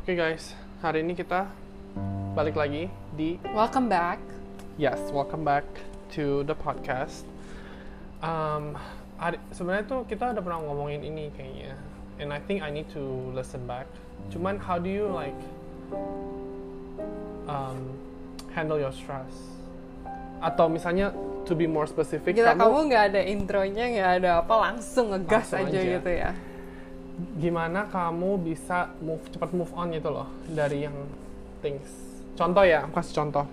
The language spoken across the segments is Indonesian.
Oke guys, hari ini kita balik lagi di Welcome back. Yes, welcome back to the podcast. Um, hari- sebenarnya tuh kita udah pernah ngomongin ini kayaknya, and I think I need to listen back. Cuman how do you like um, handle your stress? Atau misalnya to be more specific, Gila kamu nggak ada intronya, nggak ada apa, langsung ngegas Langsung aja, aja. gitu ya. gimana kamu bisa move cepat move on gitu loh dari yang things. Contoh ya, aku kasih contoh.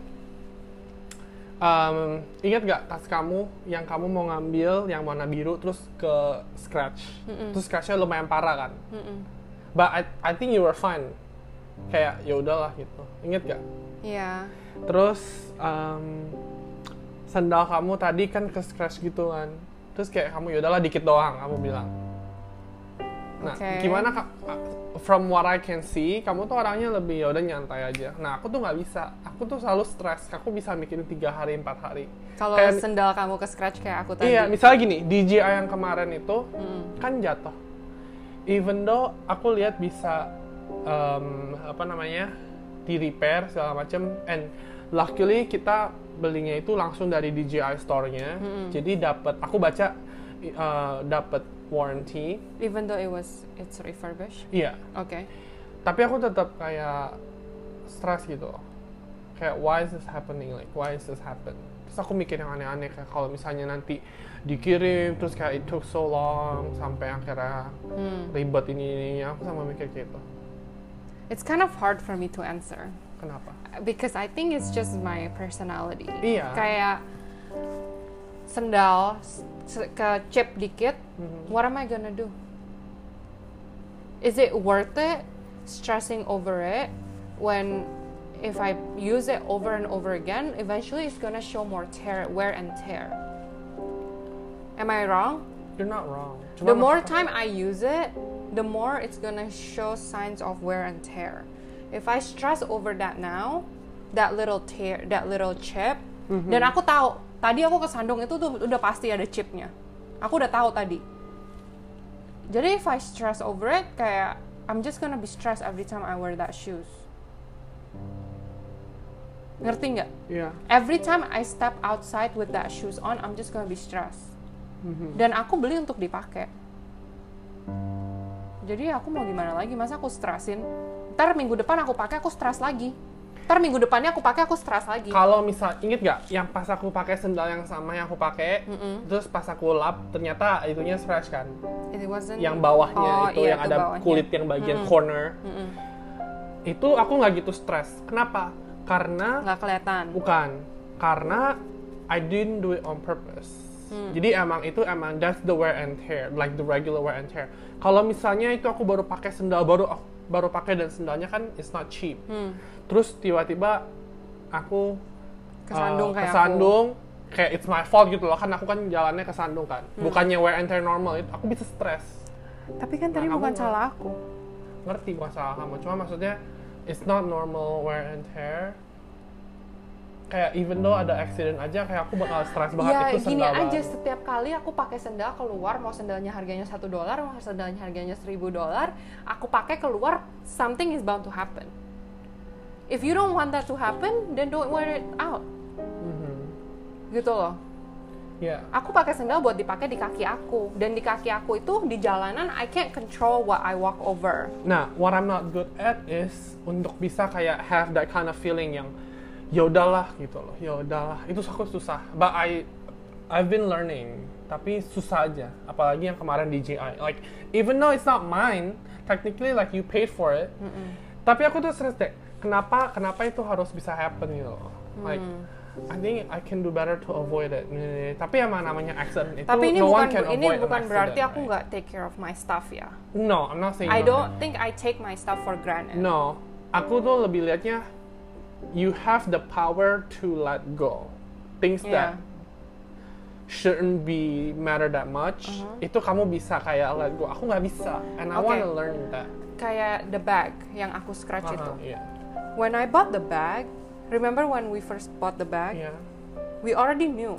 Um, ingat gak tas kamu yang kamu mau ngambil yang warna biru terus ke scratch, terus scratchnya lumayan parah kan? But I, I think you were fine. Kayak ya udahlah gitu. Ingat gak? Iya. Terus um, sandal kamu tadi kan ke scratch gitu kan. Terus kayak kamu ya udahlah dikit doang kamu bilang. Nah, Oke. gimana kak? From what I can see, kamu tuh orangnya lebih ya udah nyantai aja. Nah, aku tuh nggak bisa. Aku tuh selalu stres. Aku bisa mikirin tiga hari, empat hari. Kalau sendal kamu ke scratch kayak aku tadi. Iya, misalnya gini, DJI yang kemarin itu Mm. kan jatuh. Even though aku lihat bisa um, apa namanya di repair segala macam, and luckily kita belinya itu langsung dari DJI store-nya. Jadi dapat, aku baca uh, dapat warranty. Even though it was it's refurbished. Iya, Oke. tapi aku tetap kayak stres gitu kayak why is this happening like why is this happen terus aku mikir yang aneh-aneh kayak kalau misalnya nanti dikirim terus kayak it took so long sampai akhirnya Hmm. ribet ini ini aku sama mikir gitu It's kind of hard for me to answer kenapa because I think it's just my personality. Iya. Kayak sendal s- s- ke chip dikit, Mhm. what am I gonna do? Is it worth it stressing over it when if I use it over and over again, eventually it's gonna show more tear, wear and tear. Am I wrong? you're not wrong the more time I use it, the more it's gonna show signs of wear and tear. If I stress over that now, that little tear, that little chip, Mhm. dan aku tahu tadi aku kesandung itu tuh udah pasti ada chipnya. Aku udah tahu tadi. Jadi if I stress over it, kayak I'm just gonna be stressed every time I wear that shoes. Ngerti nggak? Iya. Every time I step outside with that shoes on, I'm just gonna be stressed. Mhm. Dan aku beli untuk dipakai. Jadi aku mau gimana lagi? Masa aku stresin? Ntar minggu depan aku pakai aku stres lagi. Ntar minggu depannya aku pakai aku stres lagi. kalau misal inget gak yang pas aku pakai sendal yang sama yang aku pakai terus pas aku lap ternyata itunya scratch kan It wasn't. yang bawahnya Oh, itu iya, yang itu ada bawahnya. kulit yang bagian corner itu aku nggak gitu stres kenapa karena Nggak kelihatan. bukan karena I didn't do it on purpose Hmm. jadi emang itu emang that's the wear and tear like the regular wear and tear kalau misalnya itu aku baru pakai sendal baru baru pakai dan sendalnya kan it's not cheap Hmm. terus tiba-tiba aku Kesandung uh, kayak kesandung kayak it's my fault gitu loh kan aku kan jalannya kesandung kan Hmm. bukannya wear and tear normal itu aku bisa stres aku. Tapi kan tadi Nah, bukan salah aku. ngerti bukan salah kamu cuma maksudnya it's not normal wear and tear kayak even though ada accident aja kayak aku bakal stres banget Ya itu gini sendal aja baru. setiap kali aku pakai sendal keluar mau sendalnya harganya satu dolar mau sendalnya harganya seribu dolar aku pakai keluar something is bound to happen. If you don't want that to happen, then don't wear it out. Mhm. Gitu loh. Ya, Aku pakai sendal buat dipakai di kaki aku dan di kaki aku itu di jalanan I can't control what I walk over. Nah, what I'm not good at is untuk bisa kayak have that kind of feeling yang ya udahlah gitu loh, ya udahlah. Itu aku susah. But I I've been learning, tapi susah aja. Apalagi yang kemarin DJI. Like even though it's not mine, technically like you paid for it. Tapi aku tuh stress deh. Kenapa kenapa itu harus bisa happen gitu loh. Like I think I can do better to avoid it. Tapi emang namanya accident itu Tapi ini no one bukan can ini avoid an bukan berarti accident, aku right? nggak take care of my stuff ya. No, I'm not saying I no. don't think I take my stuff for granted. No, aku tuh lebih liatnya you have the power to let go. Things that Yeah. shouldn't be matter that much. Uh-huh. Itu kamu bisa kayak let go. Aku nggak bisa, and I Okay. wanna learn that. Kayak the bag yang aku scratch itu. Aha, Iya, When I bought the bag, remember when we first bought the bag? iya. We already knew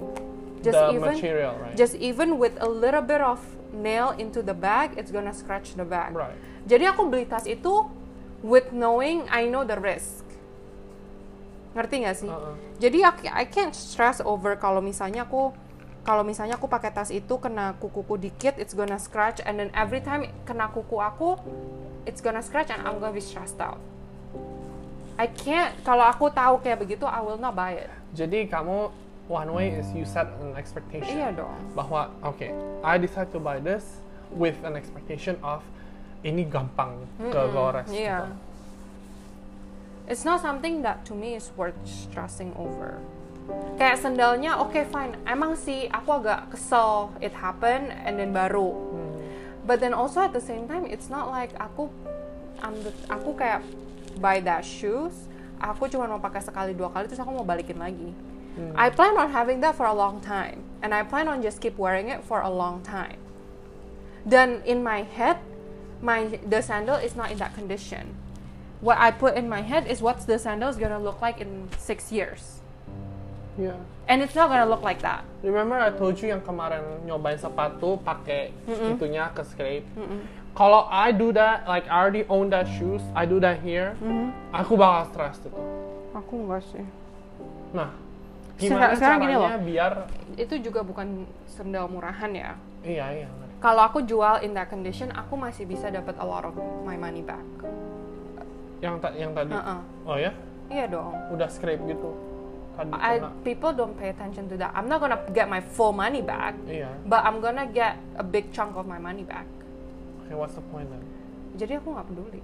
Just the even material, right? just even with a little bit of nail into the bag, it's gonna scratch the bag. right. Jadi aku beli tas itu with knowing I know the risk. Ngerti nggak sih? Uh-uh. Jadi I, I can't stress over kalau misalnya aku kalau misalnya aku pakai tas itu kena kukuku dikit, it's gonna scratch and then every time kena kuku aku, it's gonna scratch and I'm gonna be stressed out. I can't kalau aku tahu kayak begitu, I will not buy it. Jadi kamu one way is you set an expectation. Iya dong. Bahwa oke, I decide to buy this with an expectation of ini gampang ke gores. Iya. gitu. It's not something that to me is worth stressing over. Kayak sendalnya, oke fine. Emang sih aku agak kesel it happen and then baru. But then also at the same time, it's not like aku I'm the- aku kayak buy that shoes. Aku cuma mau pakai sekali dua kali terus aku mau balikin lagi. I plan on having that for a long time, and I plan on just keep wearing it for a long time. Then in my head, my the sandal is not in that condition. What I put in my head is what's the sandals gonna look like in six years, Yeah. and it's not gonna look like that. Remember I told you yang kemarin nyobain sepatu pakai itunya ke scrape. Kalau I do that, like I already own that shoes, I do that here, aku bakal stress itu. Aku enggak sih. Nah, gimana sekarang gini caranya loh. biar Itu juga bukan sandal murahan ya. iya iya. Kalau aku jual in that condition, aku masih bisa dapat a lot of my money back. Yang ta- yang tadi. Uh-uh. Oh ya? Iya dong. Udah scrape gitu. Tadi I, kena. people don't pay attention to that. I'm not gonna get my full money back, Iya. but I'm gonna get a big chunk of my money back. Okay, what's the point then? Jadi aku nggak peduli.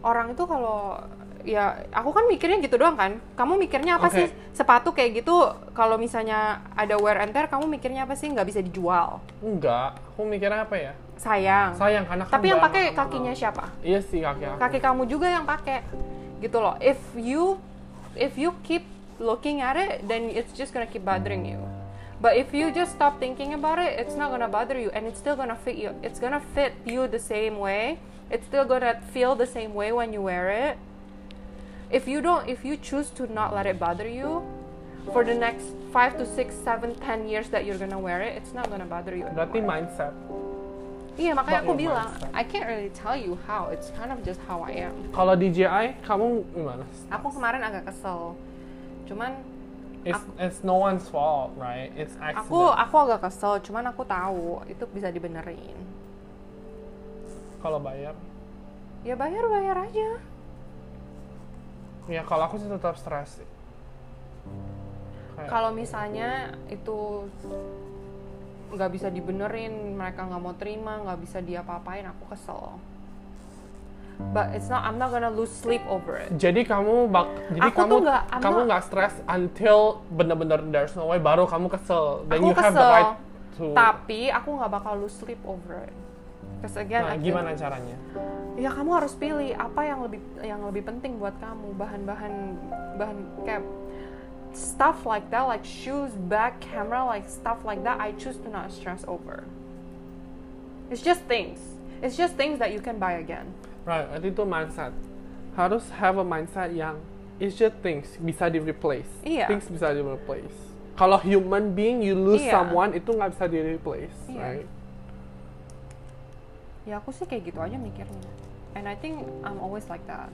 Orang itu kalau ya aku kan mikirnya gitu doang kan. Kamu mikirnya apa Oke. sih sepatu kayak gitu? Kalau misalnya ada wear and tear, kamu mikirnya apa sih nggak bisa dijual? Enggak, aku mikirnya apa ya? Sayang. Sayang karena Tapi yang pakai kakinya siapa? Iya sih kaki aku. Kaki kamu juga yang pakai. Gitu loh. If you if you keep looking at it, then it's just gonna keep bothering you. But if you just stop thinking about it, it's not gonna bother you, and it's still gonna fit you. It's gonna fit you the same way. It's still gonna feel the same way when you wear it. If you don't, if you choose to not let it bother you, for the next five to six, seven, ten years that you're gonna wear it, it's not gonna bother you. Berarti anymore. mindset. Iya makanya aku bilang, mindset. I can't really tell you how. It's kind of just how I am. Kalau DJI, kamu gimana? Aku kemarin agak kesel. Cuman It's, it's no one's fault, right? It's accident. aku aku agak kesel, cuman aku tahu itu bisa dibenerin. Kalau bayar, Ya bayar bayar aja. ya kalau aku sih tetap stres sih. Kalau misalnya itu nggak bisa dibenerin, mereka nggak mau terima, nggak bisa diapa-apain, aku kesel. But it's not, I'm not gonna lose sleep over it. Jadi kamu bak, jadi Aku kamu I'm kamu nggak stres until bener-bener there's no way baru kamu kesel. Then Aku you have the kesel, right to. Tapi aku nggak bakal lose sleep over it. Because again, Nah, gimana caranya? ya kamu harus pilih apa yang lebih yang lebih penting buat kamu bahan-bahan bahan kayak stuff like that like shoes bag camera like stuff like that I choose to not stress over it's just things it's just things that you can buy again Right, itu mindset. Harus have a mindset yang it's just things bisa di replace. Iya. Things bisa di replace. Kalau human being you lose Iya. someone itu nggak bisa di replace, Iya. right? ya aku sih kayak gitu aja mikirnya and I think I'm always like that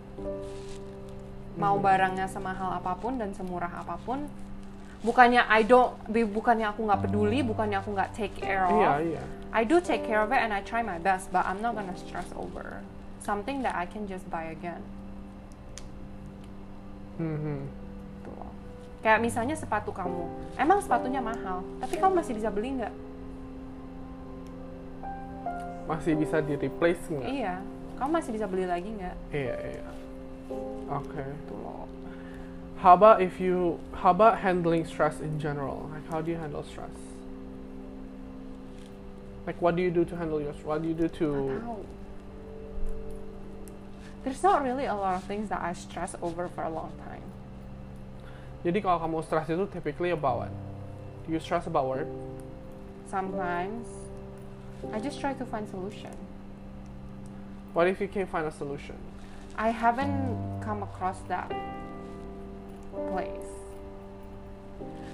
mau barangnya semahal apa pun dan semurah apa pun bukannya I don't bu- bukannya aku nggak peduli bukannya aku nggak take care of Iya, iya. I do take care of it and I try my best, but I'm not gonna stress over something that I can just buy again. Loh. Kayak misalnya sepatu kamu, emang sepatunya mahal, tapi kamu masih bisa beli nggak? Masih bisa di replace nggak? Iya, kamu masih bisa beli lagi nggak? Iya, iya. Oke. Gitu. How about if you how about handling stress in general? Like how do you handle stress? Like what do you do to handle your what do you do to There's not really a lot of things that I stress over for a long time. Jadi kalau kamu stress itu typically about what? Do you stress about work? Sometimes I just try to find solution. What if you can't find a solution? I haven't come across that place.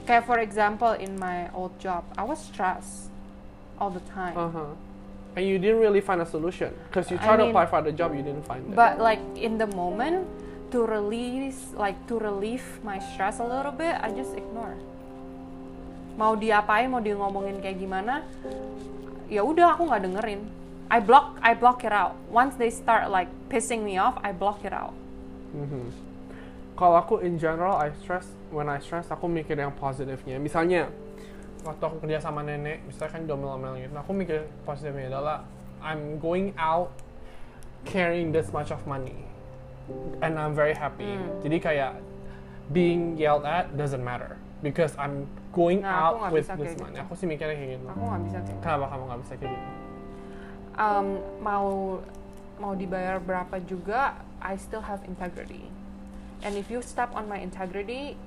kayak for example in my old job I was stressed all the time Uh-huh. And you didn't really find a solution because you I tried to mean- apply for the job, you didn't find it. but like in the moment to release like to relieve my stress a little bit I just ignore mau diapain mau dia ngomongin kayak gimana ya udah aku nggak dengerin I block I block it out once they start like pissing me off I block it out Mhm. Kalau aku in general, I stress when I stress aku mikir yang positifnya. Misalnya waktu aku kerja sama nenek, misalnya kan domel-domel gitu, aku mikir positifnya adalah I'm going out carrying this much of money and I'm very happy. Hmm. Jadi kayak being yelled at doesn't matter because I'm going Nah, out with this money. gitu. Aku sih mikirnya kayak gitu. aku nggak bisa kayak gitu. Kenapa kamu nggak bisa kayak gitu? Um, mau mau dibayar berapa juga I still have integrity. And if you step on my integrity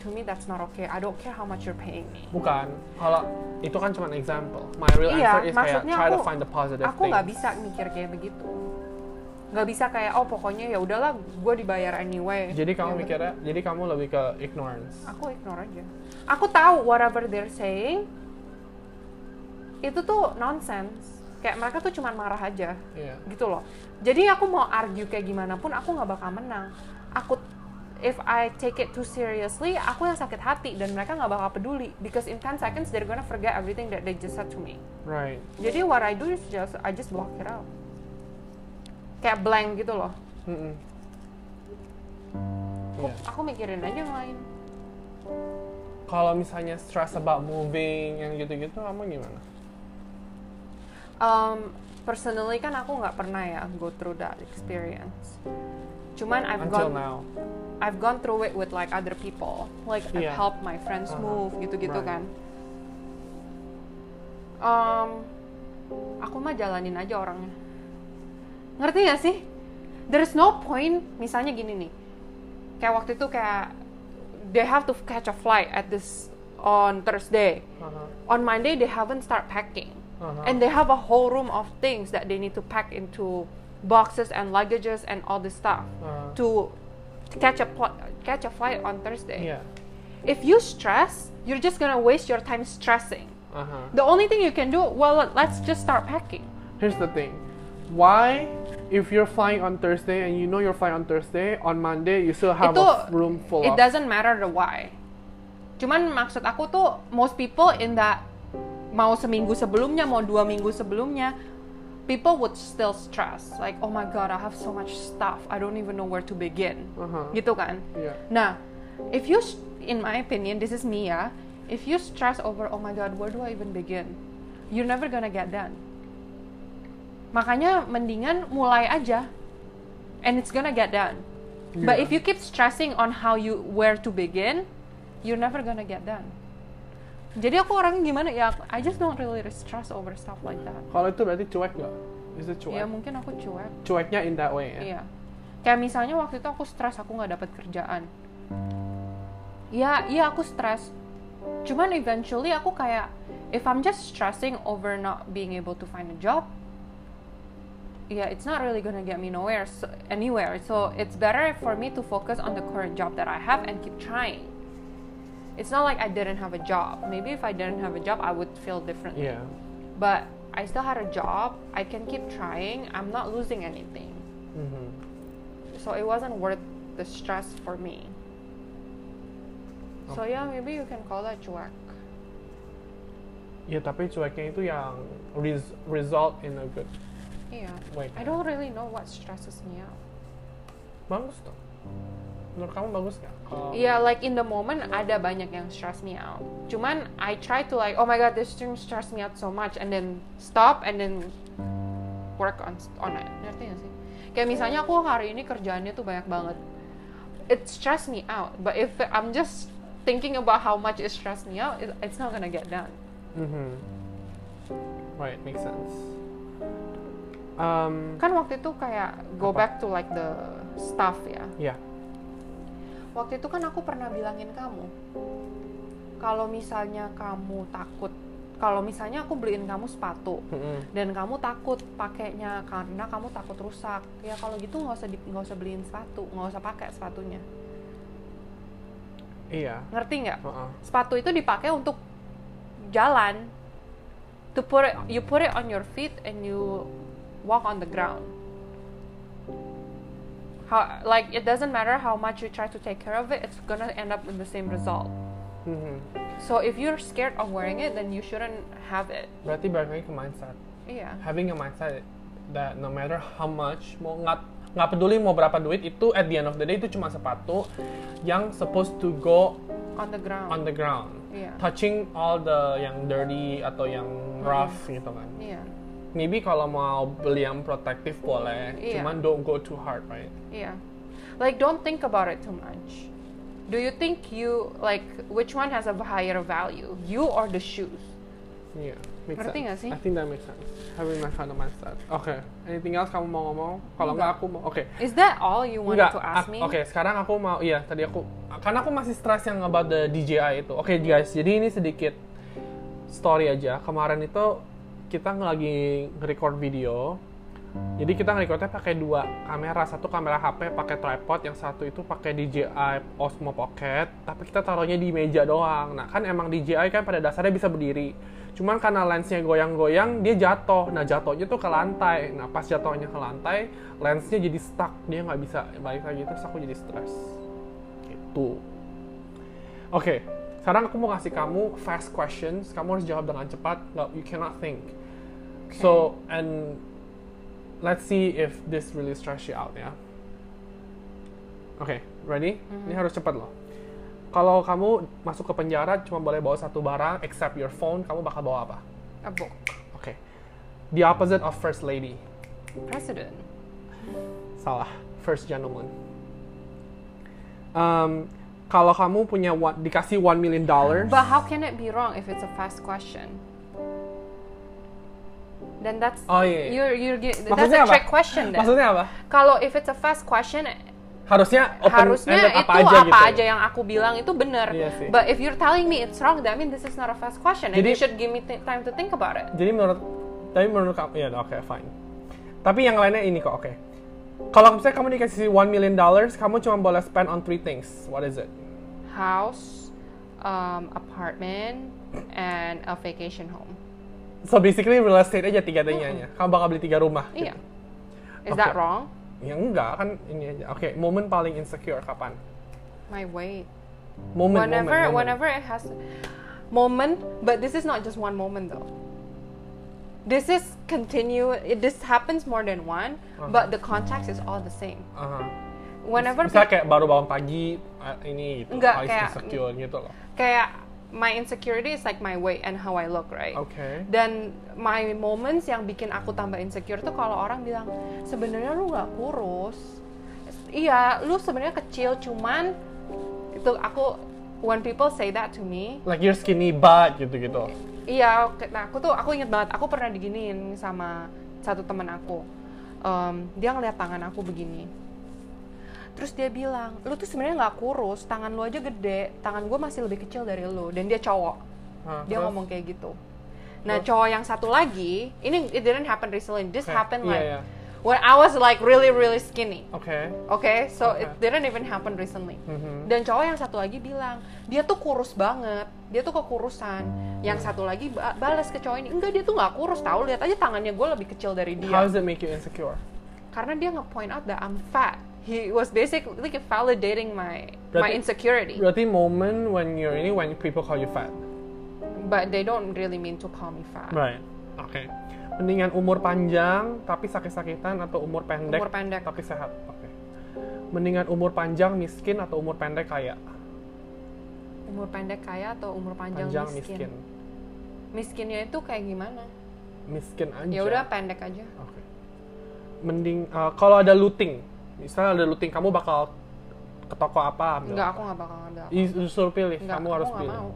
to me that's not okay. I don't care how much you're paying me. Bukan. Kalau itu kan cuma example. My real Iya, answer is kayak try to aku- find the positive aku nggak bisa mikir kayak begitu. Nggak bisa kayak oh pokoknya ya udahlah gue dibayar anyway. Jadi kamu Yang mikirnya, jadi kamu lebih ke ignorance. aku ignore aja. Aku tahu whatever they're saying. Itu tuh nonsense kayak mereka tuh cuma marah aja Iya. gitu loh jadi aku mau argue kayak gimana pun aku nggak bakal menang aku if I take it too seriously aku yang sakit hati dan mereka nggak bakal peduli because in 10 seconds they're gonna forget everything that they just said to me Right. jadi what I do is just I just block it out kayak blank gitu loh Mm-mm. aku, Iya. aku mikirin aja yang lain Kalau misalnya stress about moving yang gitu-gitu, kamu gimana? Um, personally kan aku nggak pernah ya go through that experience cuman I've Until gone now. I've gone through it with like other people. Like I've Yeah. helped my friends Uh-huh. move gitu-gitu Right. kan. Um, aku mah jalanin aja orangnya. Ngerti gak sih? There's no point. Misalnya gini nih, kayak waktu itu kayak they have to catch a flight at this on Thursday. Uh-huh. On Monday they haven't start packing, Uh-huh. and they have a whole room of things that they need to pack into boxes and luggages and all this stuff Uh, to catch a catch a flight on Thursday. yeah. If you stress, you're just gonna waste your time stressing. Uh-huh. The only thing you can do, well, let's just start packing. Here's the thing. Why, if you're flying on Thursday and you know you're flying on Thursday, on Monday you still have Itu- a room full It of... doesn't matter the why. Cuman maksud aku tuh, most people in that mau seminggu sebelumnya, mau dua minggu sebelumnya, people would still stress. Like, oh my god, I have so much stuff. I don't even know where to begin. Uh-huh. Gitu kan? Yeah. Nah, if you, in my opinion, this is me ya. If you stress over, oh my god, where do I even begin? You're never gonna get done. Makanya mendingan mulai aja, and it's gonna get done. But Yeah. if you keep stressing on how you where to begin, you're never gonna get done. Jadi aku orangnya gimana ya? I just don't really stress over stuff like that. Kalau itu berarti cuek gak? Is it cuek? Ya mungkin aku cuek. Cueknya in that way ya? Iya. Kayak misalnya waktu itu aku stres aku nggak dapat kerjaan. Ya, iya aku stres. Cuman eventually aku kayak if I'm just stressing over not being able to find a job, yeah, it's not really gonna get me nowhere so, anywhere. So it's better for me to focus on the current job that I have and keep trying. It's not like I didn't have a job. Maybe if I didn't have a job, I would feel differently. Yeah. But I still had a job. I can keep trying. I'm not losing anything. Mhm. So it wasn't worth the stress for me. Okay. So yeah, maybe you can call that cuek. Ya tapi cueknya itu yang res- result in a good Yeah. way. I don't really know what stresses me out. Bagus. Menurut kamu bagus nggak? Kalau- Yeah, like in the moment ada banyak yang stress me out. Cuman I try to like, oh my god, this thing stress me out so much, and then stop and then work on on it. Ngerti gak sih? Kayak misalnya aku hari ini kerjaannya tuh banyak banget. It stress me out. But if I'm just thinking about how much it stress me out, it, it's not gonna get done. Mhm. Right, makes sense. Um, Kan waktu itu kayak go Apa? back to like the stuff ya. ya. Waktu itu kan aku pernah bilangin kamu, kalau misalnya kamu takut, kalau misalnya aku beliin kamu sepatu dan kamu takut pakainya karena kamu takut rusak, ya kalau gitu nggak usah nggak usah beliin sepatu, nggak usah pakai sepatunya. Iya. Ngerti nggak? Heeh. Sepatu itu dipakai untuk jalan. To put it, you put it on your feet and you walk on the ground. How, like it doesn't matter how much you try to take care of it, it's gonna end up in the same result. Mhm. So if you're scared of wearing it, then you shouldn't have it. Berarti balik lagi ke mindset. Iya. Having a mindset that no matter how much mau nggak nggak peduli mau berapa duit itu at the end of the day itu cuma sepatu yang supposed to go On the ground. on the ground, Iya. touching all the yang dirty atau yang rough gitu kan. Iya. Maybe kalau mau beli yang protektif boleh, Iya. cuman don't go too hard, right? Yeah. Like don't think about it too much. Do you think you like which one has a higher value? You or the shoes? Yeah, makes Ngerti sense. nggak sih? I think that makes sense. Having my of mindset. Okay. Anything else kamu mau ngomong? Kalau nggak aku mau. Oke. Is that all you wanted Enggak. to ask me? Oke, sekarang aku mau iya tadi aku karena aku masih stres yang about the DJI itu. Oke, guys. Jadi ini sedikit story aja. Kemarin itu kita lagi nge-record video. Jadi kita nge-recordnya pakai dua kamera, satu kamera HP pakai tripod, yang satu itu pakai DJI Osmo Pocket, tapi kita taruhnya di meja doang. Nah kan emang DJI kan pada dasarnya bisa berdiri, cuman karena lensnya goyang-goyang dia jatuh. Nah jatuhnya tuh ke lantai. Nah pas jatuhnya ke lantai, lensnya jadi stuck, dia nggak bisa balik lagi terus aku jadi stres. Gitu. Oke, sekarang aku mau kasih kamu fast questions. Kamu harus jawab dengan cepat. Nggak, you cannot think. So and let's see if this really stress you out ya. Oke, ready? Ini harus cepat loh. Kalau kamu masuk ke penjara cuma boleh bawa satu barang, except your phone, kamu bakal bawa apa? A book. Oke. The opposite of first lady. President. Salah. First gentleman. Um, kalau kamu punya one, dikasih one million dollars, But how can it be wrong if it's a fast question? Then that's Oh, iya, iya. you're you're that's Maksudnya a apa? trick question then. maksudnya apa? Kalau if it's a fast question, Harusnya open harusnya ended itu apa aja apa gitu. aja yang aku bilang itu benar. Iya sih. But if you're telling me it's wrong, that means this is not a fast question, and Jadi- you should give me time to think about it. Jadi menurut tapi menurut kamu ya oke fine. Tapi yang lainnya ini kok oke. Kalau misalnya kamu dikasih one million dollars, kamu cuma boleh spend on three things. What is it? House, um, apartment, and a vacation home. So basically real estate aja tiga tiganya. Kamu bakal beli tiga rumah. Iya. gitu. Is Oke. that wrong? Ya enggak kan ini aja. Oke, momen paling insecure kapan? My weight. Momen, whenever momen, momen. whenever it has moment but this is not just one moment though this is continue it, this happens more than one Uh-huh. but the context is all the same Aha. whenever Misalnya kayak baru bangun pagi eh, ini gitu, Enggak, kayak- insecure gitu loh. kayak my insecurity is like my weight and how I look right Oke. dan my moments yang bikin aku tambah insecure tuh kalau orang bilang sebenarnya lu nggak kurus iya lu sebenarnya kecil cuman itu aku when people say that to me Like you're skinny but gitu-gitu. Iya, oke. nah aku tuh aku inget banget, aku pernah diginiin sama satu temen aku. Em, dia ngeliat tangan aku begini. Terus dia bilang, lu tuh sebenarnya nggak kurus, tangan lu aja gede, tangan gue masih lebih kecil dari lu. Dan dia cowok, dia terus? ngomong kayak gitu. Nah Terus? cowok yang satu lagi, ini it didn't happen recently, this Oke, happened like iya. when I was like really really skinny. Oke. Oke, so Oke. it didn't even happen recently. Mhm. Dan cowok yang satu lagi bilang, dia tuh kurus banget, dia tuh kekurusan. Yang satu lagi ba- balas ke cowok ini, enggak dia tuh nggak kurus tahu, lihat aja tangannya gue lebih kecil dari dia. How does it make you insecure? Karena dia nge-point out that I'm fat. He was basically like validating my my Berarti- insecurity, Berarti moment when you're ini when people call you fat. but they don't really mean to call me fat. Right. Oke. Mendingan umur panjang tapi sakit-sakitan atau umur pendek, Umur pendek. tapi sehat. Oke. Mendingan umur panjang miskin atau umur pendek kaya? Umur pendek kaya atau umur panjang, Panjang miskin? miskin. Miskinnya itu kayak gimana? Miskin aja. Ya udah pendek aja. Oke. Mending uh, kalau ada looting, misalnya ada looting, kamu bakal ke toko apa? ambil Enggak, apa? aku nggak bakal ngambil. apa. Disuruh pilih, Enggak, kamu harus nggak pilih. mau.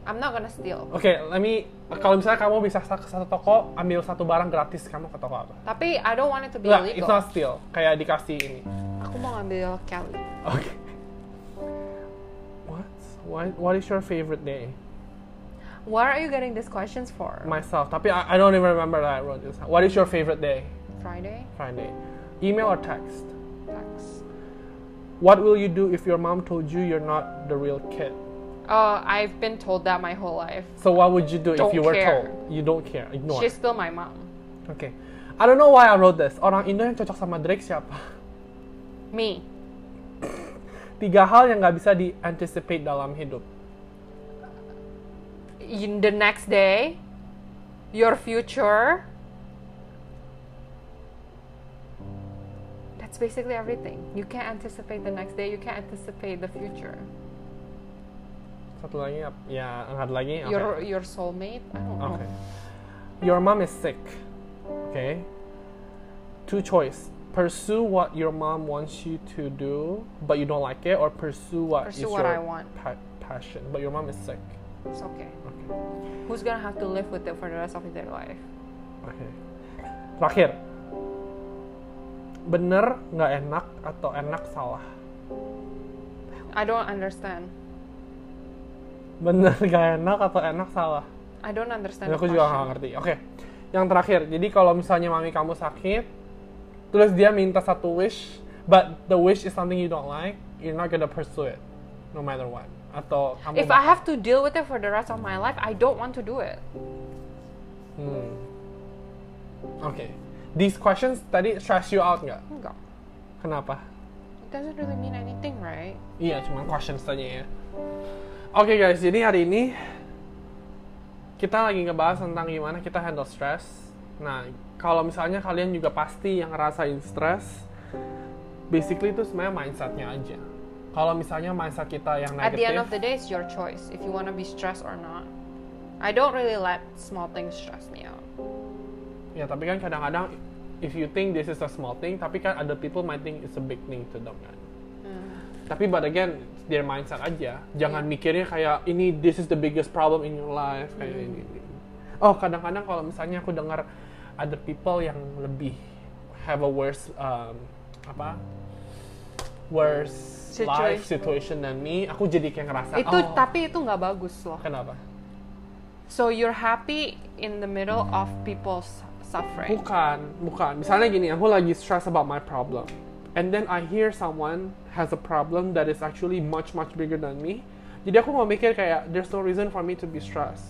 I'm not gonna steal. Oke, let me. Kalau misalnya kamu bisa sa- ke satu toko, ambil satu barang gratis, kamu ke toko apa? Tapi I don't want it to be it's illegal. not steal. Kayak dikasih ini. Aku mau ngambil Kelly. Oke. What? Why, what is your favorite day? What are you getting these questions for? Myself. Tapi I, I don't even remember that I wrote this. What is your favorite day? Friday? Friday. Email or text? Text. What will you do if your mom told you you're not the real kid? Uh, I've been told that my whole life. So what would you do if Don't you were care. told? You don't care. Ignore. She's still my mom. Oke. I don't know why I wrote this. Orang Indo yang cocok sama Drake siapa? Me. Tiga hal yang nggak bisa di anticipate dalam hidup. In the next day, your future. Basically everything. You can't anticipate the next day. You can't anticipate the future. Satu lagi, ya, satu lagi. Oke. Your your soulmate. I don't know. Okay. Your mom is sick. Okay. Two choice. Pursue what your mom wants you to do, but you don't like it, or pursue what is Pursue what your I want. pa- passion, but your mom is sick. It's okay. Okay. Who's gonna have to live with it for the rest of their life? Okay. Terakhir. Bener nggak enak atau enak salah? I don't understand. Bener nggak enak atau enak salah? I don't understand. Dan aku juga nggak ngerti. Oke. Yang terakhir. Jadi kalau misalnya mami kamu sakit, terus dia minta satu wish, but the wish is something you don't like, you're not gonna pursue it, no matter what. Atau kamu If I have to deal with it for the rest of my life, I don't want to do it. Hmm. Oke. These questions tadi stress you out nggak? Enggak. Kenapa? It doesn't really mean anything, right? Iya, cuma questions tanya ya. Oke guys, jadi hari ini kita lagi ngebahas tentang gimana kita handle stress. Nah, kalau misalnya kalian juga pasti yang ngerasain stress, basically itu sebenarnya mindsetnya aja. Kalau misalnya mindset kita yang At the end negatif, of the day, it's your choice if you want to be stressed or not. I don't really let small things stress me out. Ya tapi kan kadang-kadang if you think this is a small thing, tapi kan other people might think it's a big thing to them kan. Tapi but again, their mindset aja. Jangan Iya. mikirnya kayak ini this is the biggest problem in your life kayak Hmm. ini, ini. Oh, kadang-kadang kalau misalnya aku dengar ada people yang lebih have a worse um, apa? worse life situation than me, aku jadi kayak ngerasa itu oh, tapi itu nggak bagus loh. kenapa? So you're happy in the middle of people's suffering. Bukan, bukan. Misalnya gini, aku lagi stress about my problem. And then I hear someone has a problem that is actually much much bigger than me. Jadi aku mau mikir kayak there's no reason for me to be stressed.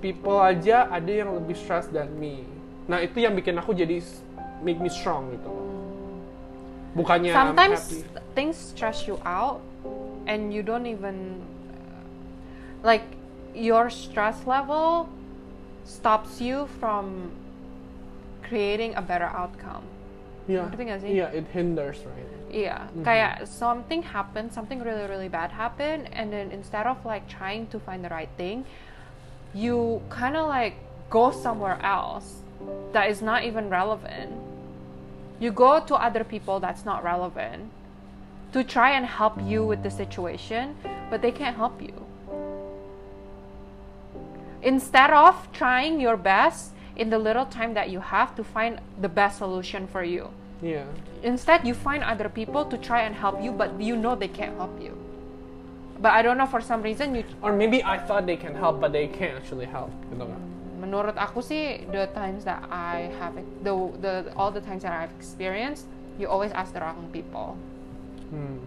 People aja ada yang lebih stressed than me. Nah itu yang bikin aku jadi make me strong gitu. Bukannya I'm Sometimes happy. things stress you out, and you don't even like your stress level stops you from creating a better outcome. Yeah. ngerti nggak sih? iya, it hinders right. Yeah, mm-hmm. kayak something happened, something really really bad happened, and then instead of like trying to find the right thing, you kind of like go somewhere else that is not even relevant. You go to other people that's not relevant to try and help you with the situation, but they can't help you. Instead of trying your best in the little time that you have to find the best solution for you. Yeah. Instead, you find other people to try and help you, but you know they can't help you. But I don't know for some reason you. Or maybe I thought they can help but they can't actually help gitu kan. Menurut aku sih, the times that I have the the all the times that I've experienced, you always ask the wrong people. Hmm.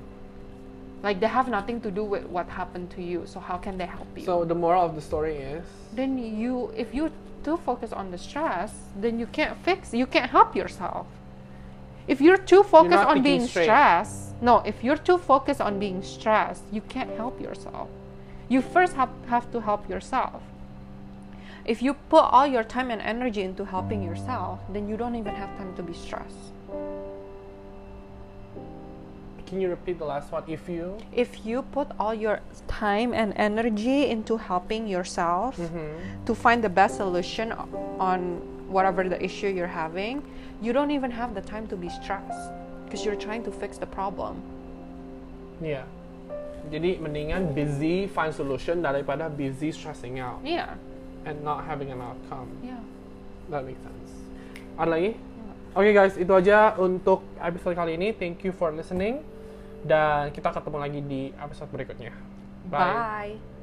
Like they have nothing to do with what happened to you, so how can they help you? So the moral of the story is then you, if you too focused on the stress, then you can't fix. You can't help yourself. If you're too focused not on being straight. stressed, no, if you're too focused on being stressed, you can't help yourself. You first have, have to help yourself. If you put all your time and energy into helping yourself, then you don't even have time to be stressed. Can you repeat the last one? If you If you put all your time and energy into helping yourself Mm-hmm. to find the best solution on whatever the issue you're having, you don't even have the time to be stressed because you're trying to fix the problem. Iya. Jadi mendingan busy find solution daripada busy stressing out Yeah, and not having an outcome. yeah. That makes sense. Ada lagi? Oke guys, itu aja untuk episode kali ini. Thank you for listening. Dan kita ketemu lagi di episode berikutnya. Bye.